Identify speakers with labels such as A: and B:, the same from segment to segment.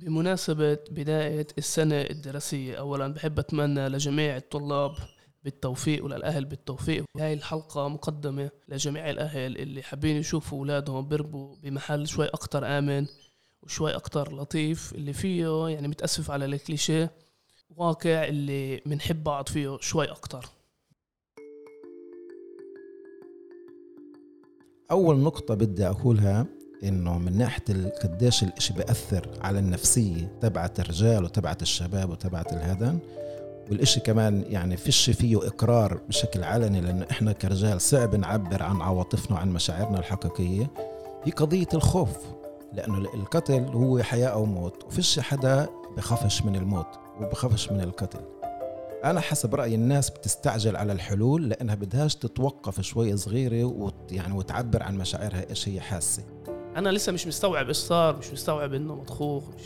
A: بمناسبة بداية السنة الدراسية أولا بحب أتمنى لجميع الطلاب بالتوفيق وللأهل بالتوفيق. هاي الحلقة مقدمة لجميع الأهل اللي حابين يشوفوا أولادهم بيربوا بمحل شوي أكتر آمن وشوي أكتر لطيف اللي فيه يعني متأسف على الكليشيه واقع اللي بنحب بعض فيه شوي أكتر.
B: أول نقطة بدي أقولها إنه من ناحية قديش الإشي بيأثر على النفسية تبعت الرجال وتبعت الشباب وتبعت الهدن والإشي كمان يعني فيش فيه إقرار بشكل علني لأنه إحنا كرجال صعب نعبر عن عواطفنا وعن مشاعرنا الحقيقية هي قضية الخوف لأنه القتل هو حياة أو موت وفيش حدا بخافش من الموت وبخافش من القتل. أنا حسب رأيي الناس بتستعجل على الحلول لأنها بدهاش تتوقف شوي صغيرة وت يعني وتعبر عن مشاعرها إيش هي حاسة.
A: أنا لسه مش مستوعب إيش صار مش مستوعب إنه مطخوخ مش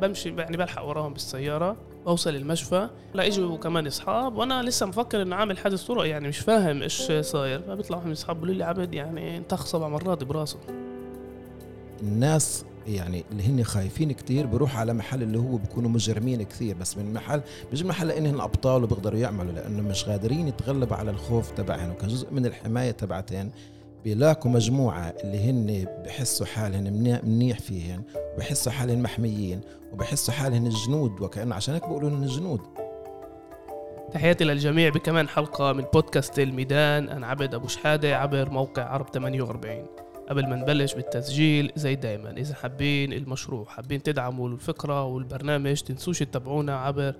A: بمشي يعني بلحق وراهم بالسيارة بوصل المشفى لا اجوا كمان أصحاب وأنا لسه مفكر إنه عامل حادث طرق يعني مش فاهم إيش صاير. فبيطلعوا من اصحاب بيقولوا لي عبد يعني انتخ سبع مرات براسه.
B: الناس يعني اللي هن خايفين كتير بروح على محل اللي هو بيكونوا مجرمين كثير بس من محل بيجي محل لانهم أبطال وبيقدروا يعملوا لأنه مش قادرين يتغلبوا على الخوف تبعهم وكجزء من الحماية تبعتهم بيلاقوا مجموعة اللي هن بحسوا حالهم منيح فيهن وبحسوا حالهم محميين وبحسوا حالهم جنود وكأنه عشان هيك بيقولوا لهم جنود.
A: تحياتي للجميع بكمان حلقة من بودكاست الميدان. أنا عبد أبو شحادة عبر موقع عرب 48 قبل ما نبلش بالتسجيل زي دايما إذا حابين المشروع حابين تدعموا الفكرة والبرنامج تنسوش تتابعونا عبر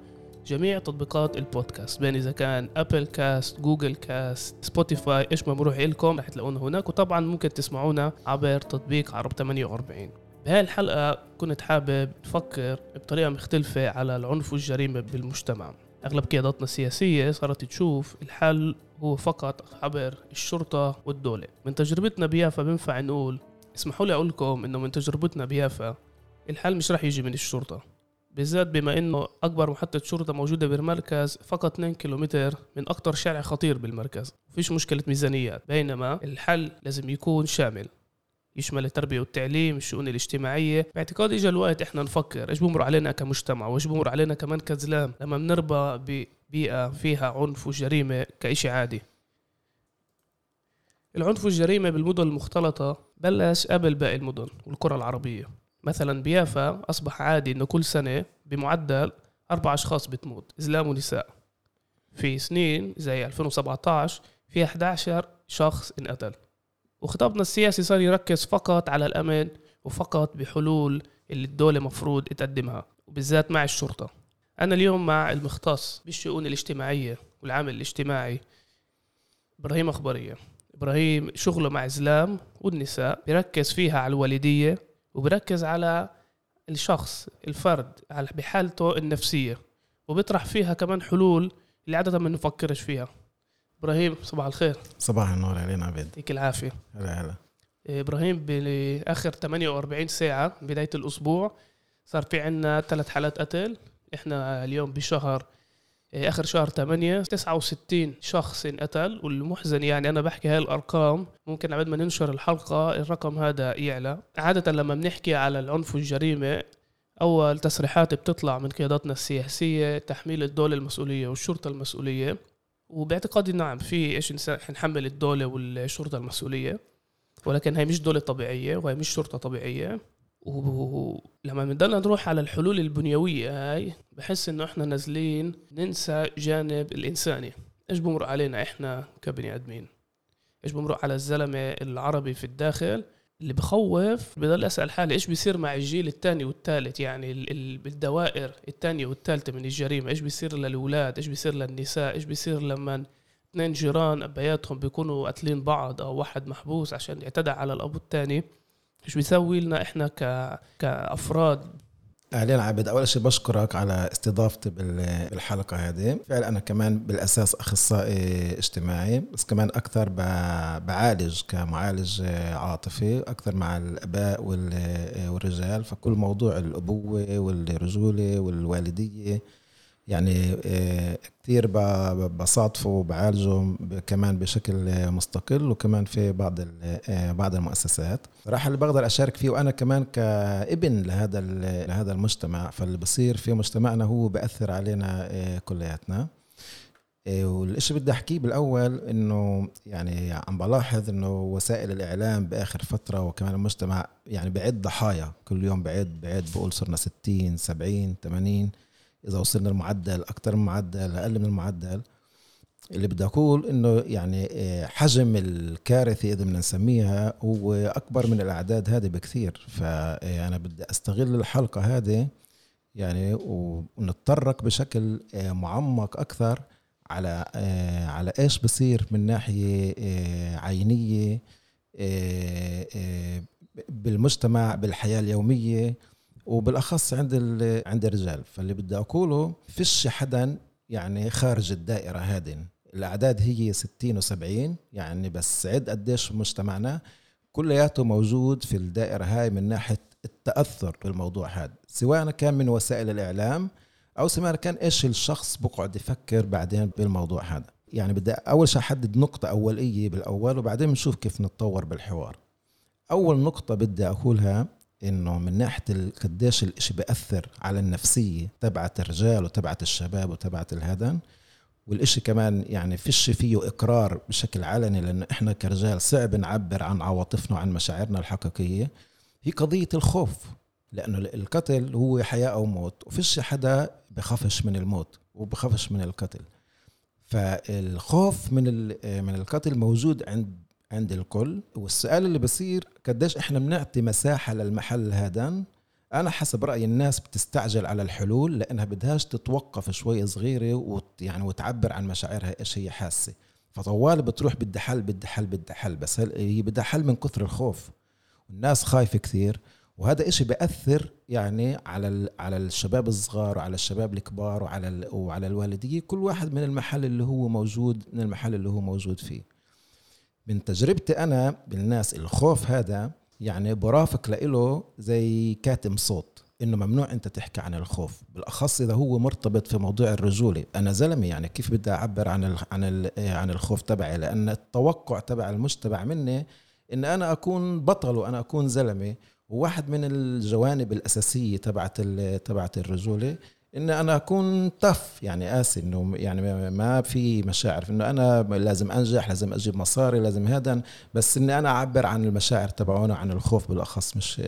A: جميع تطبيقات البودكاست بين إذا كان Apple Cast Google Cast Spotify إيش ما بروح لكم رح تلاقونا هناك وطبعا ممكن تسمعونا عبر تطبيق عرب 48 بهاي الحلقة كنت حابب نفكر بطريقة مختلفة على العنف والجريمة بالمجتمع. أغلب قياداتنا السياسية صارت تشوف الحل هو فقط عبر الشرطة والدولة. من تجربتنا بيافا بنفع نقول اسمحوا لي أقول لكم إنه من تجربتنا بيافا الحل مش رح يجي من الشرطة. بالذات بما إنه أكبر محطة شرطة موجودة بالمركز فقط 2 كيلومتر من أكثر شارع خطير بالمركز. فيش مشكلة ميزانيات بينما الحل لازم يكون شامل. يشمل التربية والتعليم الشؤون الاجتماعية. باعتقاد اجى الوقت إحنا نفكر إيش بمر علينا كمجتمع وإيش بمر علينا كمان كزلام لما بنربى ببيئة فيها عنف وجريمة كإشي عادي. العنف والجريمة بالمدن المختلطة بلش قبل باقي المدن والقرى العربية. مثلا بيافا أصبح عادي إنه كل سنة بمعدل أربع أشخاص بتموت إسلام ونساء. في سنين زي 2017 في 11 شخص انقتل. وخطابنا السياسي صار يركز فقط على الأمن وفقط بحلول اللي الدولة مفروض تقدمها وبالذات مع الشرطة. أنا اليوم مع المختص بالشؤون الاجتماعية والعمل الاجتماعي إبراهيم أخبارية. إبراهيم شغله مع إسلام والنساء بيركز فيها على الوالدية وبركز على الشخص الفرد على بحالته النفسية. وبيطرح فيها كمان حلول اللي عادة ما نفكرش فيها. إبراهيم صباح الخير.
B: صباح النور علينا عبيد.
A: يعطيك العافية.
B: هلا هلا.
A: إبراهيم بآخر 48 ساعة بداية الأسبوع صار في عنا ثلاث حالات قتل. إحنا اليوم بشهر آخر شهر 8 69 شخص انقتل والمحزن يعني أنا بحكي هاي الارقام ممكن بعد ما ننشر الحلقة الرقم هذا يعلى. عادة لما بنحكي على العنف والجريمة أول تصريحات بتطلع من قياداتنا السياسية تحميل الدولة المسؤولية والشرطة المسؤولية. وباعتقادي نعم في إيش نحمل الدولة والشرطة المسؤولية. ولكن هي مش دولة طبيعية وهي مش شرطة طبيعية. ولما بنضلنا نروح على الحلول البنيوية هاي بحس إنه إحنا نازلين ننسى جانب الانساني إيش بمر علينا إحنا كبني آدمين؟ إيش بمر على الزلمة العربي في الداخل اللي بخوف؟ بضل أسأل حالي إيش بيصير مع الجيل الثاني والثالث؟ يعني بالدوائر الثانية والثالثة من الجريمة. إيش بيصير للأولاد؟ إيش بيصير للنساء؟ إيش بيصير لما اثنين جيران أبياتهم بيكونوا قاتلين بعض أو واحد محبوس عشان اعتدى على الأب الثاني؟ إيش بيسوي لنا إحنا ك... كأفراد؟
B: أهلين عبد أول شيء بشكرك على استضافتي بالحلقة هذه. فعلا أنا كمان بالأساس أخصائي اجتماعي بس كمان أكثر بعالج كمعالج عاطفي أكثر مع الأباء والرجال. فكل موضوع الأبوة والرجولة والوالدية يعني آه، كثير بصادفه وبعالجه كمان بشكل مستقل وكمان في بعض آه، بعض المؤسسات. راح اللي بقدر أشارك فيه وأنا كمان كابن لهذا لهذا المجتمع. فاللي بصير في مجتمعنا هو بأثر علينا آه، كلياتنا. والشيء بدي أحكيه بالأول إنه يعني عم بلاحظ إنه وسائل الإعلام بآخر فترة وكمان المجتمع يعني بعد ضحايا. كل يوم بعد بعد بقول صرنا 60 70 80 إذا وصلنا المعدل أكثر من معدل أقل من المعدل اللي بدي أقول إنه يعني آه، حجم الكارثة إذا بدنا نسميها هو أكبر من الأعداد هذه بكثير. فانا بدي أستغل الحلقة هذه يعني ونتطرق بشكل آه، معمق أكثر على آه، على إيش بصير من ناحية عينية بالمجتمع بالحياة اليومية. وبالاخص عند عند الرجال. فاللي بدي أقوله فيش حدا يعني خارج الدائرة هذه. الأعداد هي 60 و70 يعني بس عد قديش مجتمعنا كلياته موجود في الدائرة هاي من ناحية التأثر بالموضوع هذا. سواء كان من وسائل الإعلام أو سواء كان إيش الشخص بقعد يفكر بعدين بالموضوع هذا. يعني بدي أول شيء أحدد نقطة أولية بالأول وبعدين بنشوف كيف نتطور بالحوار. أول نقطة بدي أقولها إنه من ناحية قديش الإشي بأثر على النفسية تبعت الرجال وتبعت الشباب وتبعت الهدن. والإشي كمان يعني فيش فيه إقرار بشكل علني لأنه إحنا كرجال صعب نعبر عن عواطفنا وعن مشاعرنا الحقيقية. هي قضية الخوف لأنه القتل هو حياة أو موت وفيش حدا بخافش من الموت وبخافش من القتل. فالخوف من من القتل موجود عند عند الكل. والسؤال اللي بصير قديش إحنا بنعطي مساحة للمحل هذا أنا حسب رأي الناس بتستعجل على الحلول لأنها بدهاش تتوقف شوي صغيرة وت يعني وتعبر عن مشاعرها إيش هي حاسة. فطوال بتروح بدها حل بدها حل بدها حل بس هي بدها حل من كثر الخوف. الناس خايفة كثير. وهذا إشي بأثر يعني على على الشباب الصغار وعلى الشباب الكبار وعلى وعلى الوالدية. كل واحد من المحل اللي هو موجود من المحل اللي هو موجود فيه. من تجربتي أنا بالناس الخوف هذا يعني برافق له زي كاتم صوت إنه ممنوع أنت تحكي عن الخوف بالأخص إذا هو مرتبط في موضوع الرجولة. أنا زلمة يعني كيف بدي أعبر عن ال عن ال عن الخوف تبعي؟ لأن التوقع تبع المجتمع مني إن أنا أكون بطل وأنا أكون زلمة وواحد من الجوانب الأساسية تبعت تبعت الرجولة اني أنا أكون تف يعني اسف إنه يعني ما في مشاعر إنه أنا لازم أنجح لازم أجيب مصاري لازم هذا بس إني أنا أعبر عن المشاعر تبعونا عن الخوف بالأخص مش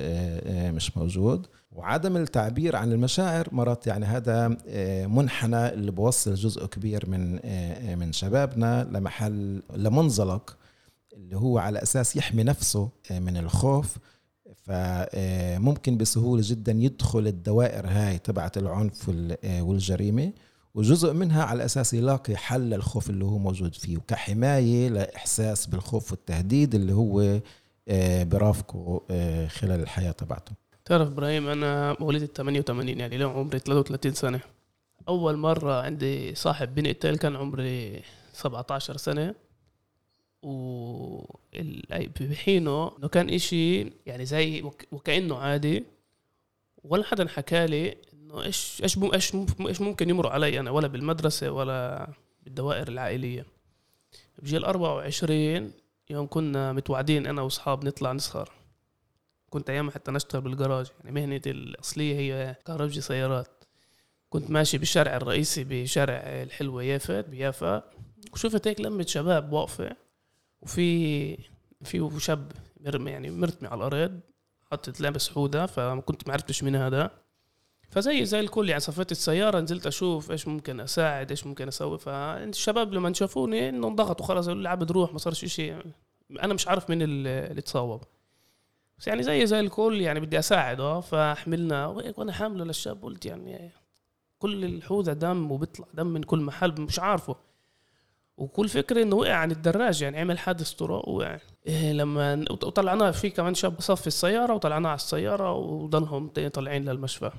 B: مش موجود. وعدم التعبير عن المشاعر مرات يعني هذا منحنى اللي بوصل جزء كبير من من شبابنا لمحل لمنزلق اللي هو على أساس يحمي نفسه من الخوف. فممكن بسهولة جدا يدخل الدوائر هاي تبعت العنف والجريمة وجزء منها على أساس يلاقي حل للخوف اللي هو موجود فيه وكحماية لإحساس بالخوف والتهديد اللي هو آه، برافقه آه، خلال الحياة تبعته.
A: تعرف إبراهيم أنا مواليد ال 88 يعني اليوم عمري 33 سنة. أول مرة عندي صاحب بنقتل كان عمري 17 سنة. و بحينه إنه كان إشي يعني زي وكأنه عادي. ولا حدا حكى لي إنه إيش إيش إيش إيش ممكن يمر علي أنا ولا بالمدرسة ولا بالدوائر العائلية. بجي ال 24 يوم كنا متوعدين أنا وأصحاب نطلع نسخر كنت أيام حتى نشتغل بالجراج يعني مهنتي الأصلية هي كهربجي سيارات. كنت ماشي بالشارع الرئيسي بشارع الحلوة يافت بيافا. وشفت هيك لمة شباب واقفة. وفي في شاب يعني مرتمي على الأرض حطت لابس حوده فكنت ما عرفتش مين هذا. فزي زي الكل يعني صفيت السيارة نزلت أشوف إيش ممكن أساعد إيش ممكن أسوي. فالشباب لما شافوني إنه انضغطوا خلاص قالوا لي عبد روح ما صارش شيء أنا مش عارف مين اللي تصوب. بس يعني زي زي الكل يعني بدي أساعد أه فحملنا وأنا حامله للشاب قلت يعني كل الحوذة دم وبيطلع دم من كل محل مش عارفه. وكل فكرة إنه وقع عن الدراج يعني عمل حادث طرق وقع إيه لما وطلعناه في كمان شاب صف السيارة وطلعناه على السيارة وضلهم طالعين للمشفى.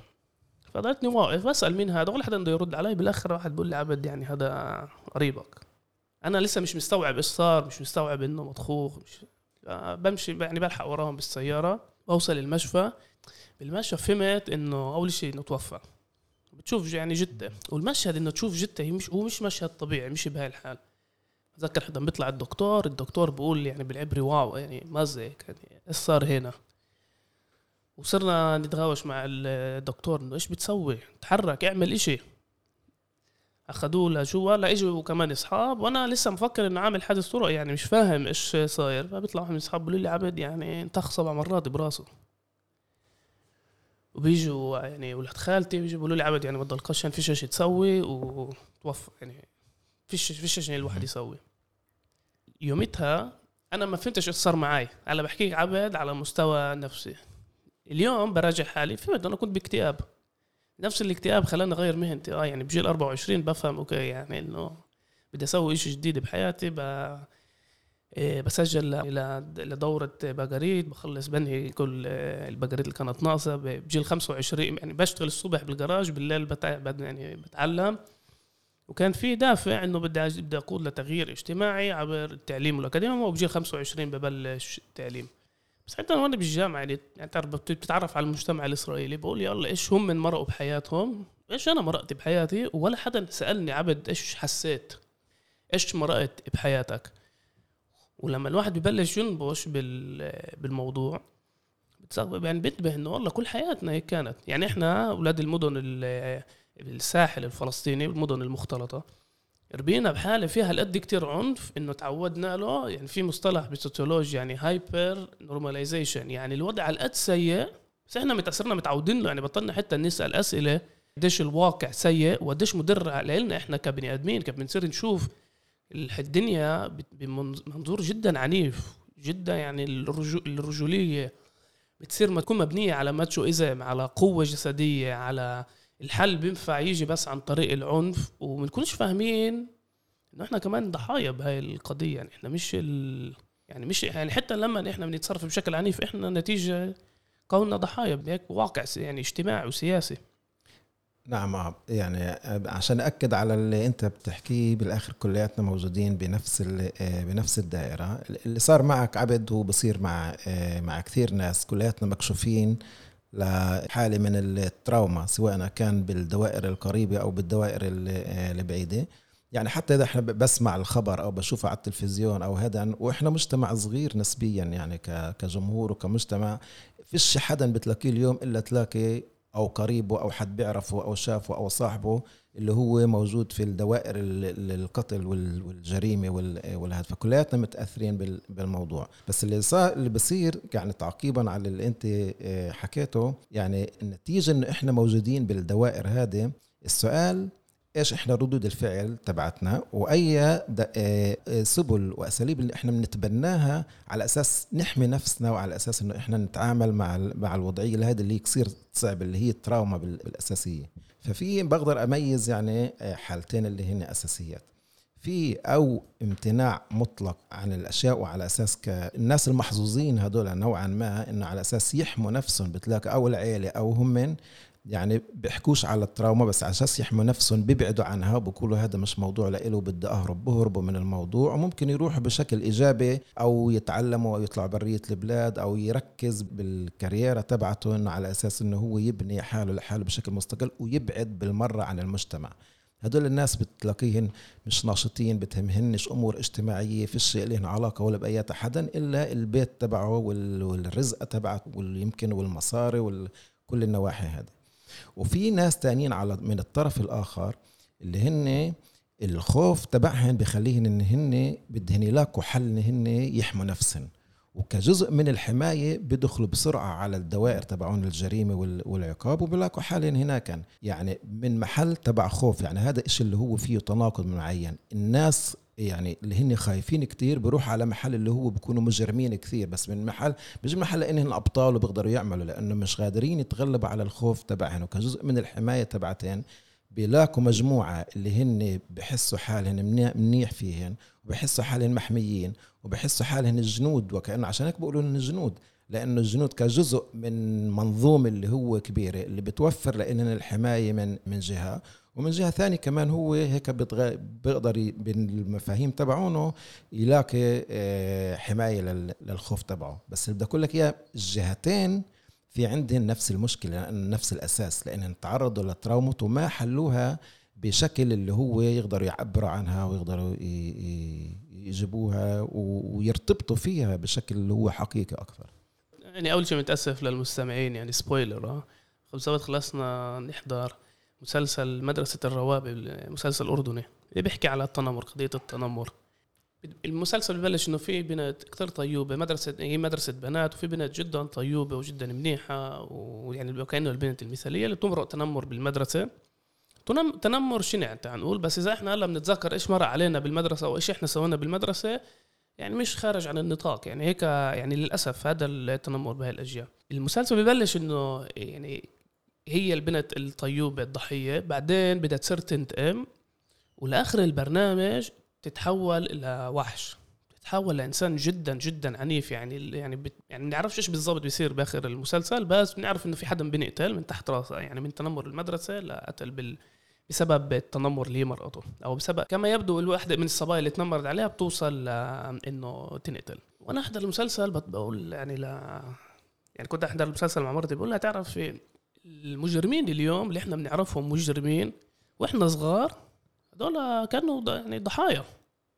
A: فضلتني واقف بسال مين هذا؟ ولا حدا بده يرد علي. بالآخر واحد بيقول لي عبد يعني هذا قريبك. أنا لسه مش مستوعب إيش صار مش مستوعب إنه مطخوخ مش بمشي يعني بلحق وراهم بالسيارة بوصل المشفى. بالمشفى فهمت إنه أول شيء إنه توفى. بتشوف يعني جده والمشهد إنه تشوف جده هي مش هو مش مشهد طبيعي مش بهاي الحال. بتذكر حدا بيطلع الدكتور الدكتور بيقول يعني بالعبري واو يعني مازه يعني إيش صار هنا؟ وصرنا نتغاوش مع الدكتور إنه إيش بتسوي؟ تحرك اعمل إشي. أخذوه لجوا لا اجوا كمان إصحاب وأنا لسه مفكر إنه عامل حادث طرق يعني مش فاهم إيش صاير. فبيطلع واحد من إصحاب بيقولوا لي عبد يعني انتخ سبع مرات براسه. وبيجوا يعني ولاد خالتي بيجوا بيقولوا لي عبد يعني بضل قشن فيش شيء تسوي. وتوفى يعني فيش فيش شيء الواحد يسوي. يومتها أنا ما فهمتش إيش صار معي أنا بحكيك عبد على مستوى نفسي. اليوم براجع حالي فهمت أنا كنت باكتئاب. نفس الاكتئاب خلاني أغير مهنتي. آه يعني بجيل 24 بفهم أوكي يعني إنه بدي أسوي شيء جديد بحياتي ب... إيه، بسجل إلى لدورة بقريد بخلص بنهي كل البقريد اللي كانت ناقصة. بجيل 25 يعني بشتغل الصبح بالجراج بالليل بتع... يعني بتعلم. وكان في دافع إنه بدي بدي أقود لتغيير اجتماعي عبر التعليم والأكاديمي. وبجيل 25 ببلش التعليم بس حتى وأنا بالجامعة يعني تعرف بتتعرف على المجتمع الإسرائيلي بقول يلا إيش هم من مرقوا بحياتهم؟ إيش أنا مرقت بحياتي؟ ولا حدا سألني عبد إيش حسيت؟ إيش مرقت بحياتك؟ ولما الواحد ببلش ينبش بالموضوع يعني بينتبه إنه والله كل حياتنا هيك كانت. يعني إحنا أولاد المدن الساحل الفلسطيني المدن المختلطة. ربينا بحالة فيها هالقد كتير عنف إنه تعودنا له يعني في مصطلح بالسوسيولوجيا يعني hypernormalization يعني الوضع على القد سيء بس إحنا متأثرنا متعودين له. يعني بطلنا حتى نسأل أسئلة قديش الواقع سيء وقديش مدر لنا إحنا كبني آدمين. كيف بنصير نشوف الدنيا بمنظور جدا عنيف جدا يعني الرجولية بتصير ما تكون مبنية على ماتشو ايزم على قوة جسدية على الحل بينفع يجي بس عن طريق العنف ومنكونش فاهمين إنه إحنا كمان ضحايا بهاي القضية. يعني إحنا مش ال... يعني مش يعني حتى لما إحنا بنتصرف بشكل عنيف إحنا نتيجة كوننا ضحايا بهيك واقع يعني اجتماعي وسياسي.
B: نعم يعني عشان أكد على اللي أنت بتحكيه بالآخر كلياتنا موجودين بنفس بنفس الدائرة. اللي صار معك عبد هو بصير مع مع كثير ناس. كلياتنا مكشوفين. لحالة من التراوما سواء كان بالدوائر القريبة أو بالدوائر البعيدة. يعني حتى إذا إحنا بسمع الخبر أو بشوفه على التلفزيون أو هذا وإحنا مجتمع صغير نسبيا يعني كجمهور وكمجتمع فيش حدا بتلاقيه اليوم إلا تلاقي أو قريبه أو حد بيعرفه أو شافه أو صاحبه اللي هو موجود في الدوائر القتل والجريمة والهذا. فكلياتنا متأثرين بالموضوع. بس اللي صار اللي بصير يعني تعقيبا على اللي أنت آه، حكيته يعني النتيجة إنه إحنا موجودين بالدوائر هذه السؤال إيش إحنا ردود الفعل تبعتنا؟ وأي آه، آه، سبل وأساليب اللي إحنا بنتبناها على أساس نحمي نفسنا وعلى أساس إنه إحنا نتعامل مع مع الوضعية هذه اللي كثير صعبه اللي هي التراوما بالأساسية. ففي بقدر أميز يعني آه، حالتين اللي هن أساسيات. في أو امتناع مطلق عن الأشياء وعلى أساس الناس المحظوظين هدول نوعا ما إنه على أساس يحموا نفسهم بتلاقي أو العيلة أو هم من يعني بيحكوش على التراوما بس على أساس يحموا نفسهم بيبعدوا عنها بقولوا هذا مش موضوع لإله بدي أهرب بهربوا من الموضوع وممكن يروحوا بشكل إيجابي أو يتعلموا أو يطلعوا برية البلاد أو يركز بالكاريرا تبعته انه على أساس إنه هو يبني حاله لحاله بشكل مستقل ويبعد بالمرة عن المجتمع. هدول الناس بتلاقيهن مش ناشطين بتهمهنش أمور اجتماعية فيش لهم علاقة ولا باي حدا إلا البيت تبعه والرزقه تبعه واليمكن والمصاري وكل النواحي هذه. وفي ناس تانيين على من الطرف الآخر اللي هن الخوف تبعهن بخليهن إن هن بدهن يلاقوا حل إن هن يحموا نفسهم وكجزء من الحماية بدخلوا بسرعة على الدوائر تبعون الجريمة والعقاب وبلاقوا حالهم هناك يعني من محل تبع خوف يعني هذا الشيء اللي هو فيه تناقض معين. الناس يعني اللي هن خايفين كتير بروح على محل اللي هو بيكونوا مجرمين كثير بس من محل مش محل انهم أبطال وبيقدروا يعملوا لأنه مش قادرين يتغلبوا على الخوف تبعهم وكجزء من الحماية تبعتين بيلاقوا مجموعة اللي هن بحسوا حالهم منيح فيهن وبحسوا حالهم محميين وبحسوا حالهم الجنود وكأنه عشان هيك بقولوا إن الجنود لأنه الجنود كجزء من منظومة اللي هو كبيرة اللي بتوفر لنا الحماية من من جهة. ومن جهة ثانية كمان هو هيك بيقدر بالمفاهيم تبعونه يلاقي آه، حماية للخوف تبعه. بس بدي أقول لك إياه الجهتين في عندهم نفس المشكلة نفس الأساس لأن تعرضوا لتراومات وما حلوها بشكل اللي هو يقدروا يعبروا عنها ويقدروا يجيبوها ويرتبطوا فيها بشكل اللي هو حقيقي أكثر.
A: يعني أول شيء متأسف للمستمعين يعني سبويلر آه. خلصنا نحضر. مسلسل مدرسة الروابط المسلسل الأردني اللي بيحكي على التنمر قضية التنمر. المسلسل ببلش إنه في بنت كثير طيوبه مدرسة هي مدرسة بنات وفي بنت جدا طيوبه وجدا منيحة ويعني كأنه البنت المثالية اللي بتمرق تنمر بالمدرسة. تنمر شنع تعال نقول بس إذا إحنا هلأ بنتذكر إيش مر علينا بالمدرسة أو إيش إحنا سوينا بالمدرسة يعني مش خارج عن النطاق. يعني هيك يعني للأسف هذا التنمر بهاي الاجيال المسلسل ببلش إنه يعني هي البنت الطيوبة الضحية. بعدين بدها تصير تنتقم ولاخر البرنامج تتحول إلى وحش. تتحول لإنسان جدا جدا عنيف. يعني يعني بت يعني ما نعرفش إيش بالضبط بيصير بآخر المسلسل بس بنعرف إنه في حدا بينقتل من تحت راسه يعني من تنمر المدرسة لقتل بال بسبب التنمر اللي هي مرأته. أو بسبب كما يبدو الواحده من الصبايا اللي تنمرت عليها بتوصل إنه تنقتل. وأنا أحضر المسلسل بقول يعني لا يعني كنت أحضر المسلسل مع مرتي بقول لها تعرف المجرمين اليوم اللي إحنا بنعرفهم مجرمين وإحنا صغار هذول كانوا يعني ضحايا.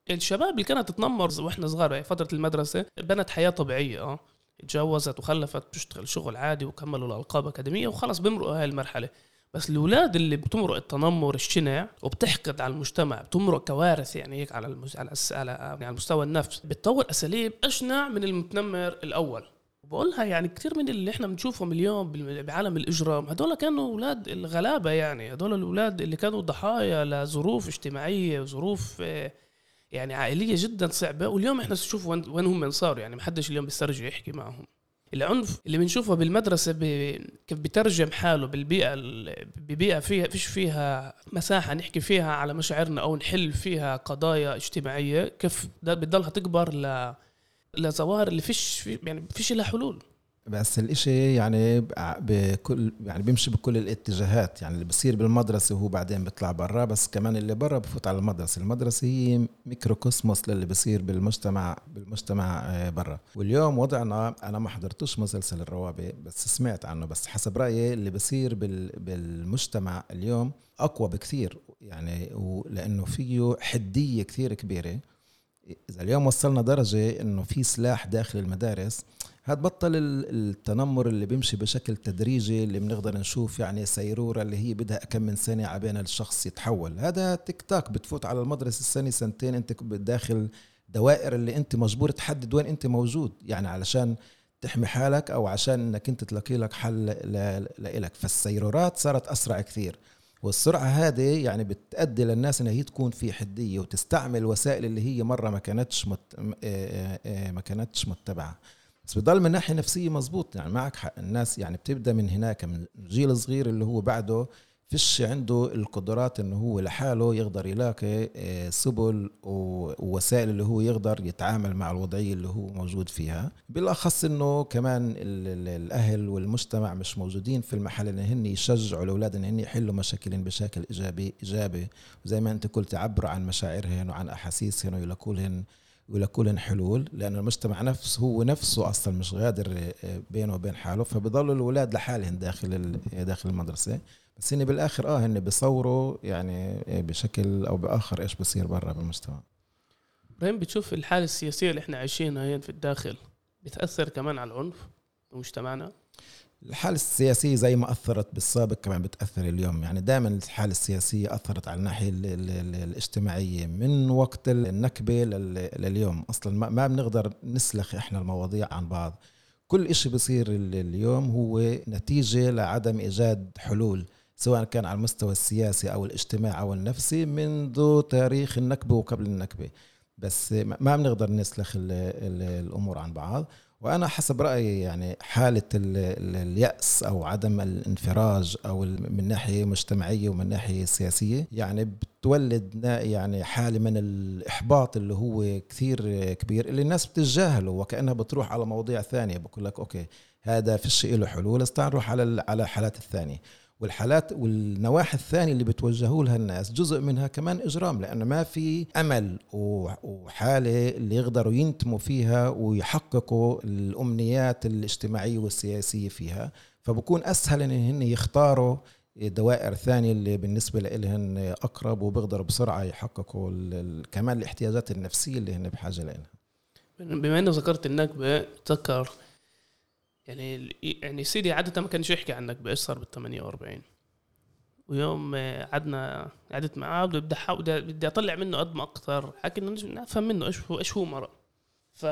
A: الشباب اللي كانت تتنمر وإحنا صغار يعني فترة المدرسة بنت حياة طبيعية آه. تجوزت وخلفت بتشتغل شغل عادي وكملوا الألقاب اكاديميه وخلص بيمرقوا هاي المرحلة. بس الأولاد اللي بتمرق التنمر الشنع وبتحقد على المجتمع بتمرق كوارث يعني هيك على المز... على على يعني على مستوى النفس بتطور أساليب أشنع من المتنمر الأول. بقولها يعني كثير من اللي إحنا بنشوفهم اليوم بعالم الإجرام هدول كانوا أولاد الغلابة يعني هدول الأولاد اللي كانوا ضحايا لظروف اجتماعية وظروف آه، يعني عائلية جدا صعبة. واليوم إحنا نشوف وين هم صاروا يعني ما حدش اليوم بيسترجع يحكي معهم. العنف اللي بنشوفه بالمدرسة كيف بترجم حاله بالبيئة ببيئة فيها فيش فيها مساحة نحكي فيها على مشاعرنا أو نحل فيها قضايا اجتماعية كيف بتضلها تكبر ل لظواهر اللي فيش يعني فيش لها حلول.
B: بس الإشي يعني بكل يعني بيمشي بكل الاتجاهات. يعني اللي بصير بالمدرسة وهو بعدين بيطلع برا بس كمان اللي برا بفوت على المدرسة. المدرسة هي ميكروكوسموس للي بصير بالمجتمع بالمجتمع آه، برا. واليوم وضعنا أنا ما حضرتوش مسلسل الروابي بس سمعت عنه. بس حسب رأيي اللي بصير بالمجتمع اليوم أقوى بكثير. يعني لأنه فيه حدية كثير كبيرة. إذا اليوم وصلنا درجة إنه في سلاح داخل المدارس هتبطل التنمر اللي بيمشي بشكل تدريجي اللي بنقدر نشوف يعني سيرورة اللي هي بدها كم من سنة عبين الشخص يتحول. هذا تيك تاك بتفوت على المدرسة السنة سنتين أنت داخل دوائر اللي أنت مجبور تحدد وين أنت موجود يعني علشان تحمي حالك أو عشان إنك أنت تلاقي لك حل لإلك. فالسيرورات صارت أسرع كثير. والسرعة هذه يعني بتأدي للناس انها هي تكون في حدية وتستعمل وسائل اللي هي مرة ما كانتش مت... ما كانتش متبعة. بس بضل من ناحية نفسية مزبوط يعني معك حق. الناس يعني بتبدأ من هناك من الجيل الصغير اللي هو بعده فيش عنده القدرات إنه هو لحاله يقدر يلاقي آه، سبل ووسائل اللي هو يقدر يتعامل مع الوضعية اللي هو موجود فيها. بالأخص إنه كمان الأهل والمجتمع مش موجودين في المحل إن هن يشجعوا الأولاد إن هن يحلوا مشاكلهم بشكل إيجابي إيجابي. وزي ما أنت قلت يعبروا عن مشاعرهن وعن أحاسيسهن ويلاقوا لهم حلول. لأن المجتمع نفسه هو نفسه أصلا مش قادر آه، بينه وبين حاله. فبضلوا الأولاد لحالهم داخل داخل المدرسة. بس هن بالآخر آه هن بيصوروا يعني آه، بشكل أو بآخر إيش بصير برا بالمجتمع
A: إبراهيم بتشوف الحالة السياسية اللي إحنا عايشينها هي في الداخل بتأثر كمان على العنف بمجتمعنا
B: الحالة السياسية زي ما أثرت بالسابق كمان بتأثر اليوم. يعني دائما الحالة السياسية أثرت على الناحية الاجتماعية من وقت النكبة لليوم. أصلا ما بنقدر نسلخ إحنا المواضيع عن بعض. كل إشي بصير اليوم هو نتيجة لعدم إيجاد حلول. سواء كان على المستوى السياسي أو الاجتماعي أو النفسي منذ تاريخ النكبة وقبل النكبة. بس ما بنقدر نسلخ الأمور عن بعض. وأنا حسب رأيي يعني حالة اليأس أو عدم الانفراج أو من ناحية مجتمعية ومن ناحية سياسية يعني بتولد يعني حالة من الإحباط اللي هو كثير كبير اللي الناس بتتجاهله وكأنها بتروح على مواضيع ثانية بقول لك أوكي هذا فيش له حلول بس نروح على على الحالات الثانية. والحالات والنواحي الثانية اللي بتوجهوا لها الناس جزء منها كمان إجرام لأنه ما في أمل وحالة اللي يقدروا ينتموا فيها ويحققوا الأمنيات الاجتماعية والسياسية فيها. فبكون أسهل إن هن يختاروا دوائر ثانية اللي بالنسبة لهم أقرب وبيقدروا بسرعة يحققوا كمان الاحتياجات النفسية اللي هن بحاجة لها
A: بما إنه ذكرت النكبة بتذكر يعني يعني سيدي عادة ما كانش يحكي عن النكبة إيش صار بال 48 ويوم قعدنا قعدت معاه بدي بدي أطلع منه قد ما أقدر حكي انه نفهم منه إيش هو إيش هو مرض ف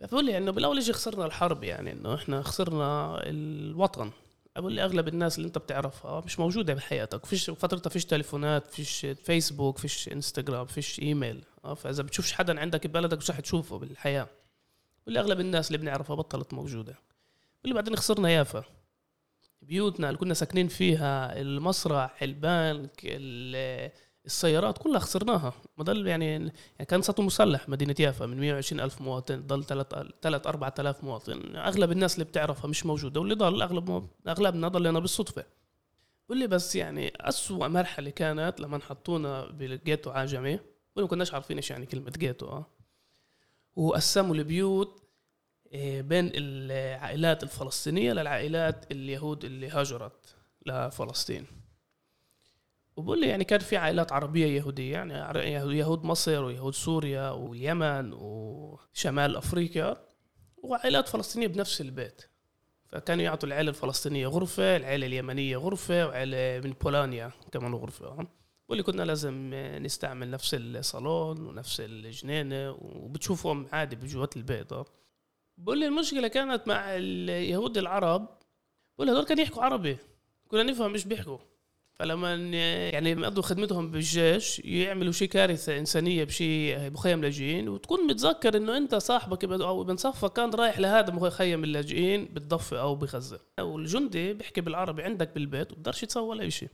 A: بقول لي إنه بالأول شيء خسرنا الحرب يعني إنه إحنا خسرنا الوطن. بقول لي أغلب الناس اللي أنت بتعرفها مش موجودة بحياتك. فيش فترتها فيش تليفونات فيش فيسبوك فيش انستغرام فيش إيميل. آه فإذا بتشوفش حدا عندك ببلدك مش رح تشوفه بالحياة. بقول لي أغلب الناس اللي بنعرفها بطلت موجودة. بقول لي بعدين خسرنا يافا. بيوتنا اللي كنا ساكنين فيها المسرح البنك السيارات كلها خسرناها. ما ضل يعني يعني كان سطو مسلح مدينة يافا من 120 ألف مواطن ضل 3 3 4000 مواطن. أغلب الناس اللي بتعرفها مش موجودة واللي ضل أغلب أغلبنا ضلينا بالصدفة. بقول لي بس يعني أسوأ مرحلة كانت لما حطونا بالجيتو عجمي وما كناش عارفين إيش يعني كلمة جيتو آه. وقسموا البيوت بين العائلات الفلسطينية للعائلات اليهود اللي هاجرت لفلسطين. وبقول لي يعني كان في عائلات عربية يهودية يعني يهود مصر ويهود سوريا واليمن وشمال أفريقيا وعائلات فلسطينية بنفس البيت. فكانوا يعطوا العائلة الفلسطينية غرفة العائلة اليمنية غرفة وعائلة من بولونيا كمان غرفة. واللي كنا لازم نستعمل نفس الصالون ونفس الجنينة وبتشوفهم عادي بجوات البيت. بقول لي المشكلة كانت مع اليهود العرب بقول هذول كانوا يحكوا عربي كنا نفهم إيش بيحكوا. فلما يعني يقضوا خدمتهم بالجيش يعملوا شيء كارثة إنسانية بشيء مخيم لاجئين وتكون متذكر إنه أنت صاحبك أو ابن صفك كان رايح لهذا مخيم اللاجئين بالضفة أو بغزة. والجندي بيحكي بالعربي عندك بالبيت وبقدرش يتسوى ولا شيء.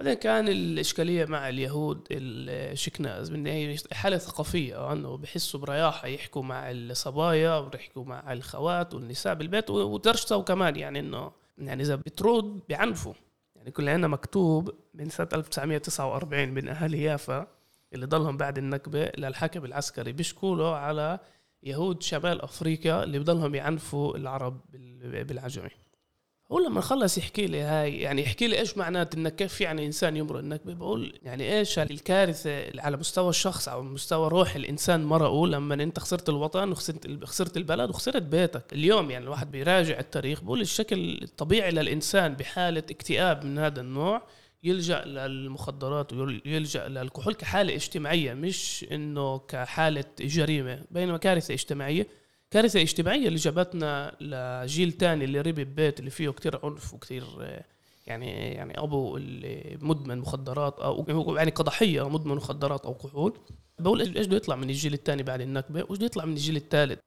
A: بعدين كان الإشكالية مع اليهود الشكناز من هي حالة ثقافية أنه بحسوا برياحة يحكوا مع الصبايا ويحكوا مع الخوات والنساء بالبيت تسوي كمان يعني إنه يعني إذا بترد بعنفوا يعني كل عندنا مكتوب من سنة 1949 من أهالي يافا اللي ضلهم بعد النكبة للحكم العسكري بيشكوا على يهود شمال أفريقيا اللي بضلهم يعنفوا العرب بالعجمي. هو لما خلص يحكي لي هاي يعني يحكي لي إيش معنات إنك كيف يعني إنسان يمرق؟ النكبه بقول يعني إيش الكارثة على مستوى الشخص أو مستوى روح الإنسان مرقه لما أنت خسرت الوطن وخسرت خسرت البلد وخسرت بيتك. اليوم يعني الواحد بيراجع التاريخ بقول الشكل الطبيعي للإنسان بحالة اكتئاب من هذا النوع يلجأ للمخدرات ويلجا للكحول كحالة اجتماعية مش إنه كحالة جريمة بينما كارثة اجتماعية. كارثة اجتماعية اللي جابتنا لجيل تاني اللي ربي ببيت اللي فيه كتير عنف وكتير يعني يعني أبو اللي مدمن مخدرات أو يعني كضحيه مدمن مخدرات أو كحول. بقول إيش بده يطلع من الجيل الثاني بعد النكبة؟ وإيش بده يطلع من الجيل الثالث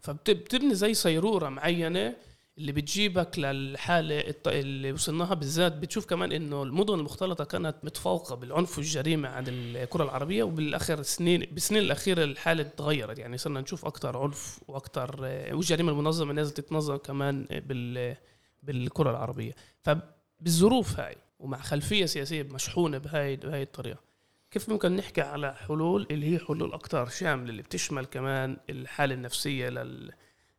A: فبتبني زي صيرورة معينة اللي بتجيبك للحالة اللي وصلناها بالذات بتشوف كمان إنه المدن المختلطة كانت متفوقة بالعنف والجريمة عن الكرة العربية وبالآخر سنين بالسنين الأخيرة الحالة تغيرت. يعني صرنا نشوف أكثر عنف وأكثر والجريمة المنظمة نازلة تتنظم كمان بال بالكرة العربية. فبالظروف هاي ومع خلفية سياسية مشحونة بهاي بهاي الطريقة كيف ممكن نحكي على حلول اللي هي حلول أكثر شاملة اللي بتشمل كمان الحالة النفسية لل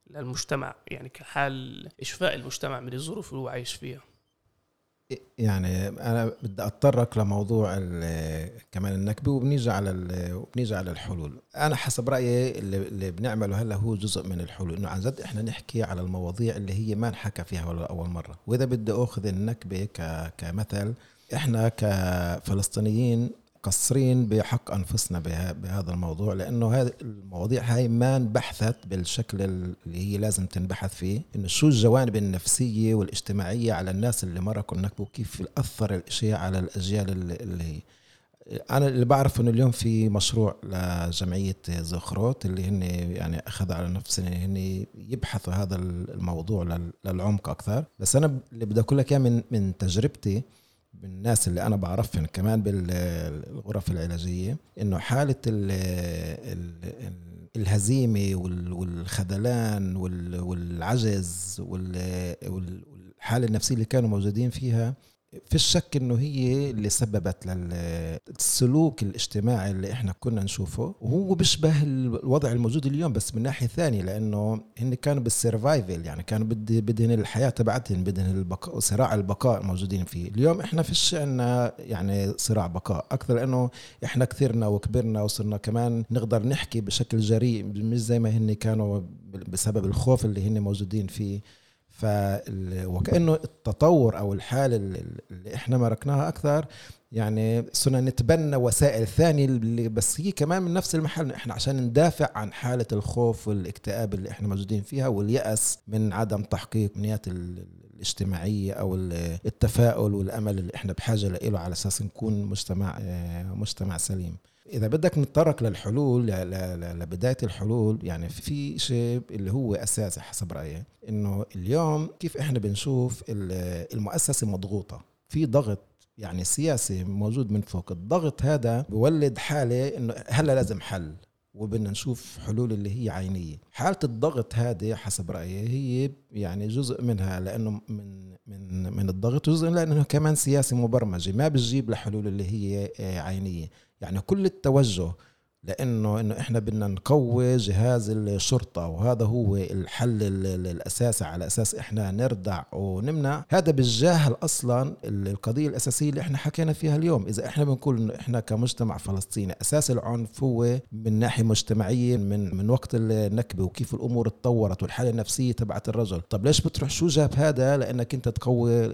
A: للمجتمع يعني كحال إشفاء المجتمع من الظروف اللي هو عايش فيها.
B: يعني أنا بدي أتطرق لموضوع كمان النكبة وبنيجي على وبنيجي على الحلول. أنا حسب رأيي اللي, اللي بنعمله هلأ هو جزء من الحلول. إنه عن جد إحنا نحكي على المواضيع اللي هي ما انحكى فيها ولا أول مرة. وإذا بدي أخذ النكبة كمثل إحنا كفلسطينيين مقصرين بحق أنفسنا بهذا الموضوع لأنه هذه المواضيع هاي ما انبحثت بالشكل اللي هي لازم تنبحث فيه إنه شو الجوانب النفسية والاجتماعية على الناس اللي مرقوا النكبه وكيف اثر الاشي على الأجيال اللي هي. أنا اللي بعرف إنه اليوم في مشروع لجمعية زخروت اللي هن يعني أخذ على نفسهم هن يبحثوا هذا الموضوع للعمق أكثر. بس أنا اللي بدي أقول لك من من تجربتي بالناس اللي أنا بعرفهم كمان بالغرف العلاجية إنه حالة ال ال الهزيمة والخذلان والعجز والحالة النفسية اللي كانوا موجودين فيها في الشك إنه هي اللي سببت للسلوك الاجتماعي اللي إحنا كنا نشوفه. وهو بيشبه الوضع الموجود اليوم بس من ناحية ثانية لأنه هن كانوا بالسرفايفل يعني كانوا بدهن الحياة تبعتهم بدهن البقاء صراع البقاء موجودين فيه. اليوم إحنا فيش عندنا يعني صراع بقاء أكثر لأنه إحنا كثرنا وكبرنا وصرنا كمان نقدر نحكي بشكل جريء مش زي ما هن كانوا بسبب الخوف اللي هن موجودين فيه. ف وكأنه التطور أو الحالة اللي إحنا ماركناها أكثر يعني صرنا نتبنى وسائل ثانية اللي بس هي كمان من نفس المحل. إحنا عشان ندافع عن حالة الخوف والاكتئاب اللي إحنا موجودين فيها واليأس من عدم تحقيق امنيات الاجتماعية أو التفاؤل والأمل اللي إحنا بحاجة له على أساس نكون مجتمع مجتمع سليم. إذا بدك نتطرق للحلول لبداية الحلول يعني في شيء اللي هو اساسي حسب رأيي إنه اليوم كيف إحنا بنشوف المؤسسة مضغوطة؟ في ضغط يعني سياسي موجود من فوق الضغط هذا بولد حالة إنه هلأ لازم حل وبدنا نشوف حلول اللي هي عينية. حالة الضغط هذه حسب رأيي هي يعني جزء منها لأنه من من من الضغط جزء لأنه كمان سياسي مبرمجة ما بتجيب لحلول اللي هي عينية. يعني كل التوجه لأنه إنه إحنا بدنا نقوي جهاز الشرطة وهذا هو الحل الاساسي على أساس إحنا نردع ونمنع. هذا بتجاهل أصلا القضية الأساسية اللي إحنا حكينا فيها اليوم. إذا إحنا بنقول إنه إحنا كمجتمع فلسطيني أساس العنف هو من ناحية مجتمعية من من وقت النكبة وكيف الأمور تطورت والحالة النفسية تبعت الرجل. طب ليش بتروح؟ شو جاب هذا؟ لأنك أنت تقوي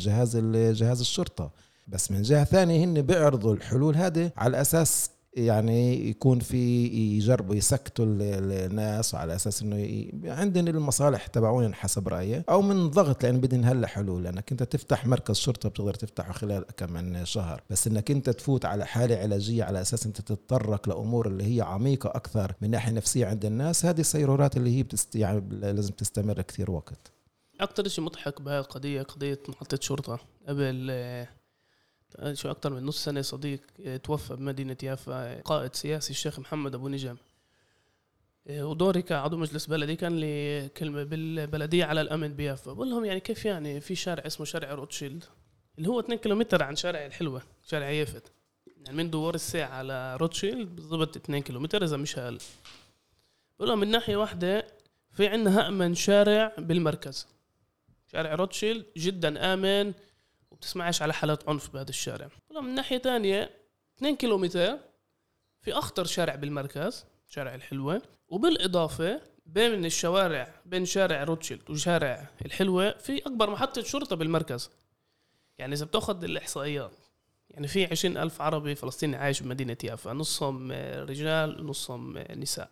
B: جهاز جهاز الشرطة. بس من جهة ثانية هن بيعرضوا الحلول هذه على أساس يعني يكون في يجربوا يسكتوا الناس على أساس إنه عندن المصالح تبعون حسب رأيي أو من ضغط لأن بدهن هلا حلول. لأنك أنت تفتح مركز شرطة بتقدر تفتحه خلال كم من شهر. بس إنك أنت تفوت على حالة علاجية على أساس أنت تتطرق لأمور اللي هي عميقة أكثر من ناحية نفسية عند الناس هذه السيرورات اللي هي بتست يعني لازم تستمر كثير وقت.
A: أكثر شيء مضحك بهاي القضية قضية محطة شرطة قبل شو أكثر من نص سنة صديق آه، توفى بمدينة يافا قائد سياسي الشيخ محمد أبو نجم آه، ودوري كعضو مجلس بلدي كان لي كلمة بالبلدية على الأمن بيافا. بقول لهم يعني كيف يعني في شارع اسمه شارع روتشيلد؟ اللي هو 2 كيلومتر عن شارع الحلوة شارع يافت. يعني من دوار الساعة على روتشيلد بالضبط 2 كيلومتر إذا مش أقل. بقول لهم من ناحية واحدة في عندنا أأمن شارع بالمركز. شارع روتشيلد جدا آمن وبتسمعش على حالات عنف بهذا الشارع. من ناحية تانية 2 كيلومتر في أخطر شارع بالمركز شارع الحلوة. وبالإضافة بين الشوارع بين شارع روتشيلد وشارع الحلوة في أكبر محطة شرطة بالمركز. يعني إذا بتأخذ الإحصائيات يعني في عشرين ألف عربي فلسطيني عايش بمدينة يافا نصهم رجال ونصهم نساء.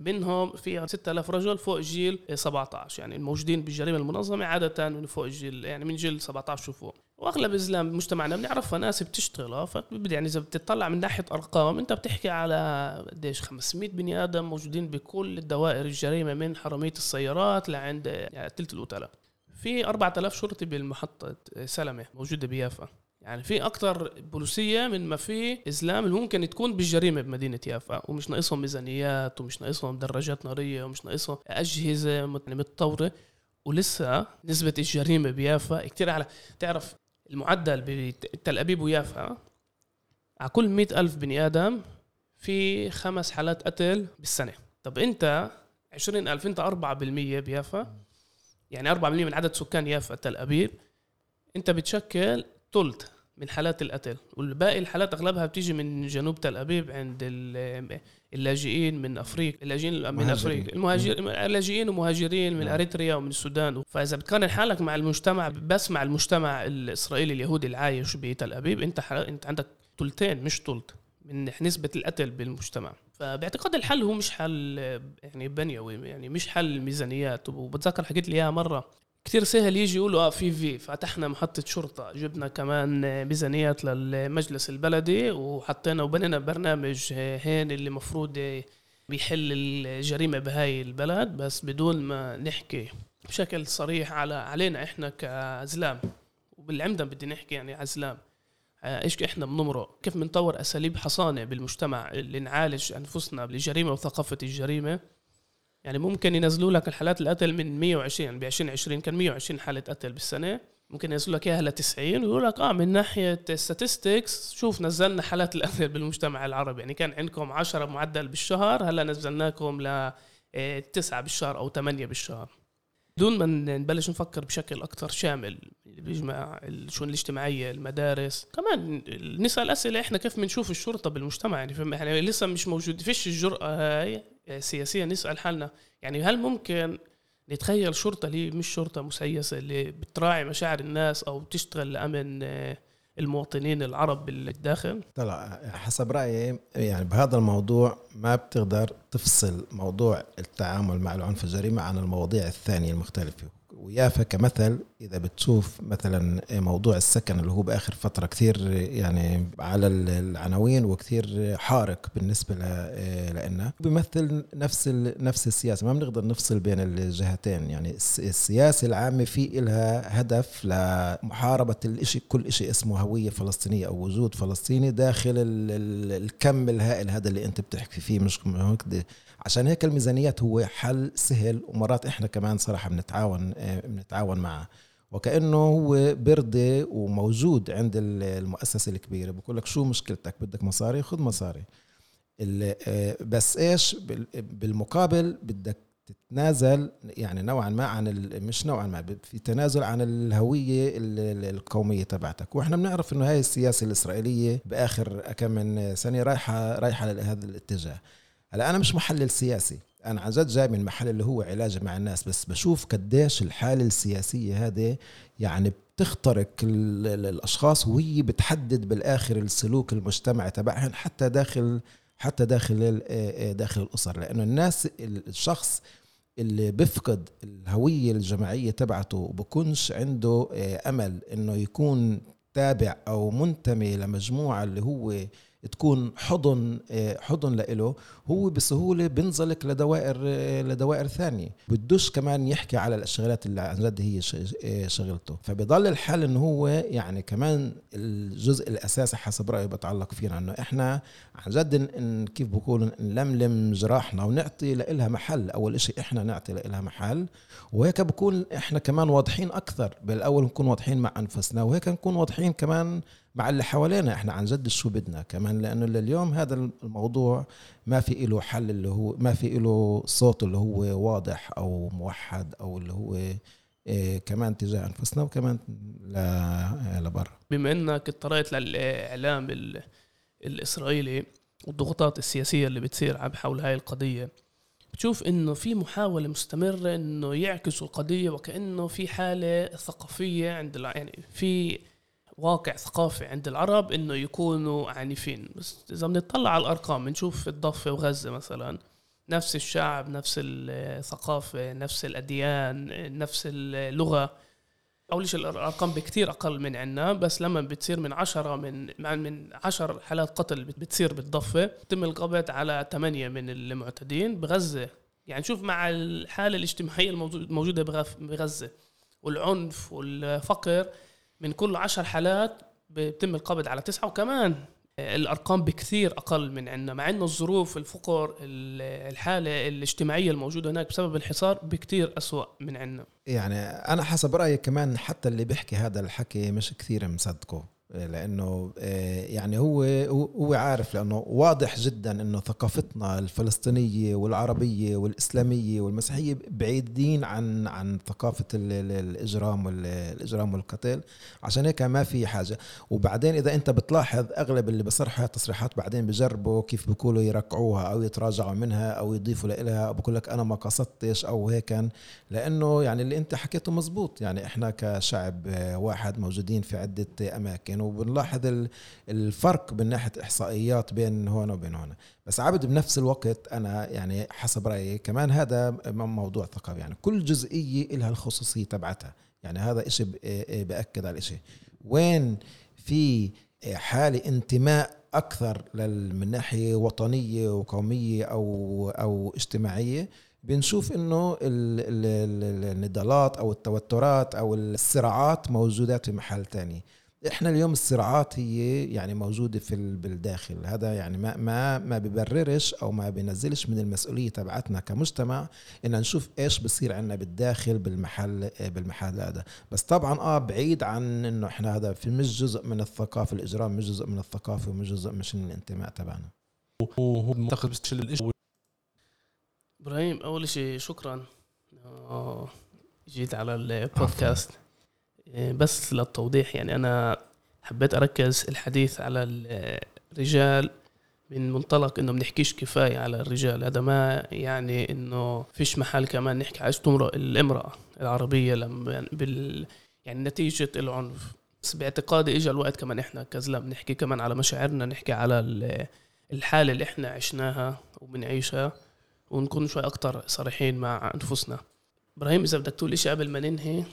A: بينهم في 6000 رجل فوق جيل 17 يعني الموجودين بالجريمة المنظمة عادة من فوق الجيل يعني من جيل 17 وفوق. وأغلب الزلام بمجتمعنا بنعرفها ناس بتشتغل فبدي يعني إذا بتطلع من ناحية أرقام أنت بتحكي على قديش 500 بني آدم موجودين بكل الدوائر الجريمة من حرامية السيارات لعند يعني ثلث القتلاء في 4000 شرطي بالمحطة سلمة موجودة بيافا. يعني في أكثر بوليسية من ما في إسلام اللي ممكن تكون بالجريمة بمدينة يافا ومش ناقصهم ميزانيات ومش ناقصهم دراجات نارية ومش ناقصهم أجهزة متطورة. ولسه نسبة الجريمة بيافا كثير أعلى. تعرف المعدل بتل أبيب ويافا؟ على كل مئة ألف بني آدم في خمس حالات قتل بالسنة. طب أنت عشرين ألف أنت أربعة بالمية بيافا؟ يعني أربعة بالمية من عدد سكان يافا تل أبيب. أنت بتشكل ثلث من حالات القتل والباقي الحالات أغلبها بتيجي من جنوب تل أبيب عند اللاجئين من أفريقيا اللاجئين من أفريقيا. المهاجر اللاجئين ومهاجرين من نعم. أريتريا ومن السودان. فإذا بتقارن حالك مع المجتمع بس مع المجتمع الإسرائيلي اليهودي العايش بتل أبيب أنت أنت عندك ثلثين مش ثلث من نسبة القتل بالمجتمع. فباعتقاد الحل هو مش حل يعني بنيوي يعني مش حل ميزانيات. وبتذكر حكيت لي إياها مرة كثير سهل يجي يقولوا آه في في فتحنا محطة شرطة جبنا كمان ميزانيات للمجلس البلدي وحطينا وبنينا برنامج هين اللي مفروض بيحل الجريمة بهاي البلد بس بدون ما نحكي بشكل صريح على علينا إحنا كزلام وبالعمدة بدي نحكي يعني عزلام آه، إيش إحنا بنمرق؟ كيف بنطور أساليب حصانة بالمجتمع اللي نعالج أنفسنا بالجريمه وثقافة الجريمة؟ يعني ممكن ينزلوا لك الحالات القتل من 120 يعني ب 2020 كان 120 حالة قتل بالسنة. ممكن ينزل لك إياها ل 90 ويقول لك آه من ناحية statistics شوف نزلنا حالات القتل بالمجتمع العربي. يعني كان عندكم 10 معدل بالشهر هلأ نزلناكم ل آه، تسعة بالشهر أو ثمانية بالشهر. دون ما نبلش نفكر بشكل أكثر شامل بيجمع الشؤون الاجتماعية المدارس. كمان نسأل أسئلة إحنا كيف بنشوف الشرطة بالمجتمع؟ يعني فهم يعني لسه مش موجود فيش الجرأة هاي سياسيا نسأل حالنا. يعني هل ممكن نتخيل شرطة اللي مش شرطة مسيسة اللي بتراعي مشاعر الناس أو بتشتغل لأمن آه، المواطنين العرب بالداخل
B: طلع حسب رأيي يعني بهذا الموضوع ما بتقدر تفصل موضوع التعامل مع العنف الجريمة عن المواضيع الثانية المختلفة. ويافا كمثل إذا بتشوف مثلا موضوع السكن اللي هو بآخر فترة كثير يعني على العناوين وكثير حارق بالنسبة لنا بيمثل نفس نفس السياسة. ما بنقدر نفصل بين الجهتين. يعني السياسة العامة في لها هدف لمحاربة الشيء كل شيء اسمه هوية فلسطينية أو وجود فلسطيني داخل الكم الهائل هذا اللي أنت بتحكي فيه. مش عشان هيك الميزانيات هو حل سهل ومرات إحنا كمان صراحة بنتعاون آه، بنتعاون معه. وكأنه هو بردي وموجود عند المؤسسة الكبيرة. بقول لك شو مشكلتك؟ بدك مصاري؟ خذ مصاري. آه، بس إيش؟ بالمقابل بدك تتنازل يعني نوعا ما عن مش نوعا ما في تنازل عن الهوية القومية تبعتك. وإحنا بنعرف إنه هاي السياسة الإسرائيلية بآخر كم من سنة رايحه رايحة لهذا الاتجاه. هلا أنا مش محلل سياسي. أنا عن جد جاي من محل اللي هو علاج مع الناس بس بشوف قديش الحالة السياسية هذه يعني بتخترق الأشخاص وهي بتحدد بالآخر السلوك المجتمعي تبعهم حتى داخل حتى داخل داخل الأسر. لأنه الناس الشخص اللي بفقد الهوية الجماعية تبعته وبكونش عنده أمل إنه يكون تابع أو منتمي لمجموعة اللي هو تكون حضن آه، حضن لإله هو بسهولة بينزلق لدوائر آه، لدوائر ثانية. بدوش كمان يحكي على الشغلات اللي عن جد هي آه، شغلته. فبضل الحال إنه هو يعني كمان الجزء الأساسي حسب رأيي بتعلق فينا إنه إحنا عن جد كيف بقول نلملم جراحنا ونعطي لها محل. أول شيء إحنا نعطي لها محل. وهيك بكون إحنا كمان واضحين أكثر. بالأول نكون واضحين مع أنفسنا وهيك نكون واضحين كمان مع اللي حوالينا. إحنا عن جد شو بدنا كمان؟ لأنه لليوم هذا الموضوع ما في له حل اللي هو ما في له صوت اللي هو واضح أو موحد أو اللي هو إيه كمان تجاه أنفسنا وكمان لبرا.
A: بما إنك اضطريت للإعلام الإسرائيلي والضغوطات السياسية اللي بتصير حول هاي القضية بتشوف إنه في محاولة مستمرة إنه يعكسوا القضية وكأنه في حالة ثقافية عند يعني في واقع ثقافي عند العرب إنه يكونوا عنيفين. بس إذا بنطلع على الأرقام بنشوف الضفة وغزة مثلا نفس الشعب نفس الثقافة نفس الأديان نفس اللغة. اول شيء الأرقام بكثير أقل من عنا بس لما بتصير من عشرة من من عشر حالات قتل بتصير بالضفة بتم القبض على ثمانية من المعتدين بغزة. يعني شوف مع الحالة الاجتماعية الموجودة بغزة. والعنف والفقر من كل عشر حالات بيتم القبض على تسعة وكمان الأرقام بكثير أقل من عندنا مع إنه الظروف الفقر الحالة الاجتماعية الموجودة هناك بسبب الحصار بكثير أسوأ من عندنا.
B: يعني أنا حسب رأيي كمان حتى اللي بيحكي هذا الحكي مش كثير مصدقه. لأنه آه، يعني هو هو عارف لأنه واضح جدا إنه ثقافتنا الفلسطينية والعربية والإسلامية والمسيحية بعيدين عن عن ثقافة الإجرام والاجرام والقتل عشان هيك ما في حاجة. وبعدين إذا أنت بتلاحظ أغلب اللي بصرحها تصريحات بعدين بجربوا كيف بيقولوا يركعوها أو يتراجعوا منها أو يضيفوا لها أو بقول لك أنا ما قصدتش أو هيك. لأنه يعني اللي أنت حكيته مزبوط. يعني إحنا كشعب واحد موجودين في عدة أماكن. وبنلاحظ الفرق من ناحية إحصائيات بين هون وبين هون. بس عبد بنفس الوقت أنا يعني حسب رأيي كمان هذا موضوع ثقافي. يعني كل جزئية لها الخصوصية تبعتها. يعني هذا إشي بأكد على الإشي. وين في حالة انتماء أكثر من ناحية وطنية وقومية أو أو اجتماعية؟ بنشوف إنه النضالات أو التوترات أو الصراعات موجودات في محل تاني. إحنا اليوم الصراعات هي يعني موجودة في بالداخل. هذا يعني ما ما ما ببررش أو ما بينزلش من المسؤولية تبعتنا كمجتمع إن نشوف إيش بصير عندنا بالداخل بالمحل بالمحل هذا. بس طبعا آه بعيد عن إنه إحنا هذا في مش جزء من الثقافة الإجرام مش جزء من الثقافة ومش جزء مش من الانتماء تبعنا.
C: وهو معتقد
A: إبراهيم أول شيء شكرا جيت على البودكاست. بس للتوضيح يعني أنا حبيت أركز الحديث على الرجال من منطلق إنه بنحكيش كفاية على الرجال هذا ما يعني إنه فيش محل كمان نحكي على تمرق الامرأة العربية لما بال يعني نتيجة العنف. بس باعتقادي اجى الوقت كمان إحنا كزلم نحكي كمان على مشاعرنا نحكي على الحالة اللي إحنا عشناها وبنعيشها ونكون شوي أكتر صريحين مع أنفسنا. إبراهيم إذا بدك تقول شيء قبل ما ننهي؟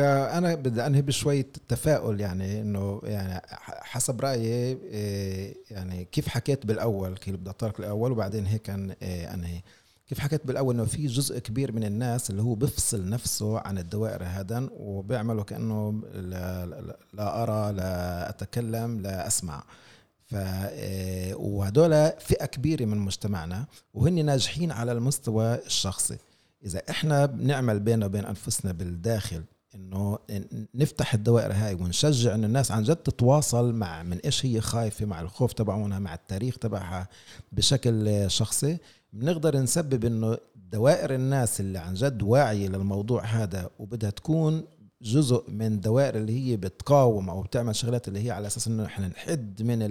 B: أنا بدي أنهي بشويه تفاؤل يعني إنه يعني حسب رأيي إيه، يعني كيف حكيت بالأول كيف بدي أطرق الأول وبعدين هيك إيه، أنهي. كيف حكيت بالأول إنه في جزء كبير من الناس اللي هو بفصل نفسه عن الدوائر هذا وبيعملوا كأنه لا, لا أرى لا أتكلم لا أسمع. ف إيه، وهدول فئة كبيرة من مجتمعنا وهن ناجحين على المستوى الشخصي. إذا إحنا بنعمل بيننا وبين أنفسنا بالداخل إنه نفتح الدوائر هاي ونشجع انه الناس عن جد تتواصل مع من إيش هي خايفة مع الخوف تبعونها مع التاريخ تبعها بشكل شخصي. بنقدر نسبب إنه دوائر الناس اللي عن جد واعية للموضوع هذا وبدها تكون جزء من دوائر اللي هي بتقاوم أو بتعمل شغلات اللي هي على أساس إنه إحنا نحد من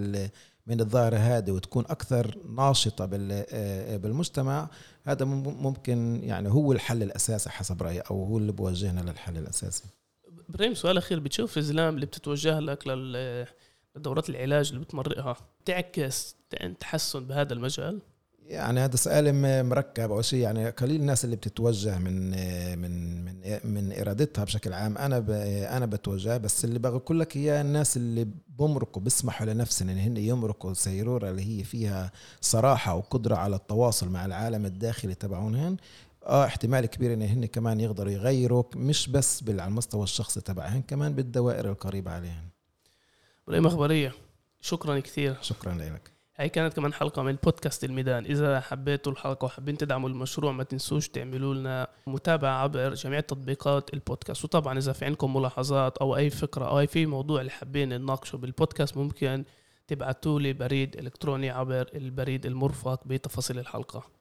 B: من الظاهرة هذه وتكون أكثر ناشطة آه، بالمجتمع هذا ممكن يعني هو الحل الأساسي حسب رأيي أو هو اللي بوجهنا للحل الأساسي.
A: إبراهيم سؤال أخير. بتشوف الزلام اللي بتتوجه لك لدورات العلاج اللي بتمرقها تعكس تحسن بهذا المجال؟
B: يعني هذا سؤال مركب أو شيء. يعني قليل الناس اللي بتتوجه من من من من إرادتها بشكل عام. أنا أنا بتوجه بس اللي بقول لك هي الناس اللي بمرقوا بيسمحوا لنفسهم إن هن يمرقوا سيروره اللي هي فيها صراحة وقدرة على التواصل مع العالم الداخلي تبعونهن آه احتمال كبير إن هن كمان يقدروا يغيروا مش بس على المستوى الشخصي تبعهن كمان بالدوائر القريبة عليهن.
A: ولا إخبارية شكرا كثير.
B: شكرا لك.
A: هاي كانت كمان حلقة من بودكاست الميدان. إذا حبيتوا الحلقة وحابين تدعموا المشروع ما تنسوش تعملوا لنا متابعة عبر جميع تطبيقات البودكاست. وطبعا إذا في عندكم ملاحظات أو أي فكرة أو أي في موضوع اللي حابين نناقشه بالبودكاست ممكن تبعتوا لي بريد إلكتروني عبر البريد المرفق بتفاصيل الحلقة.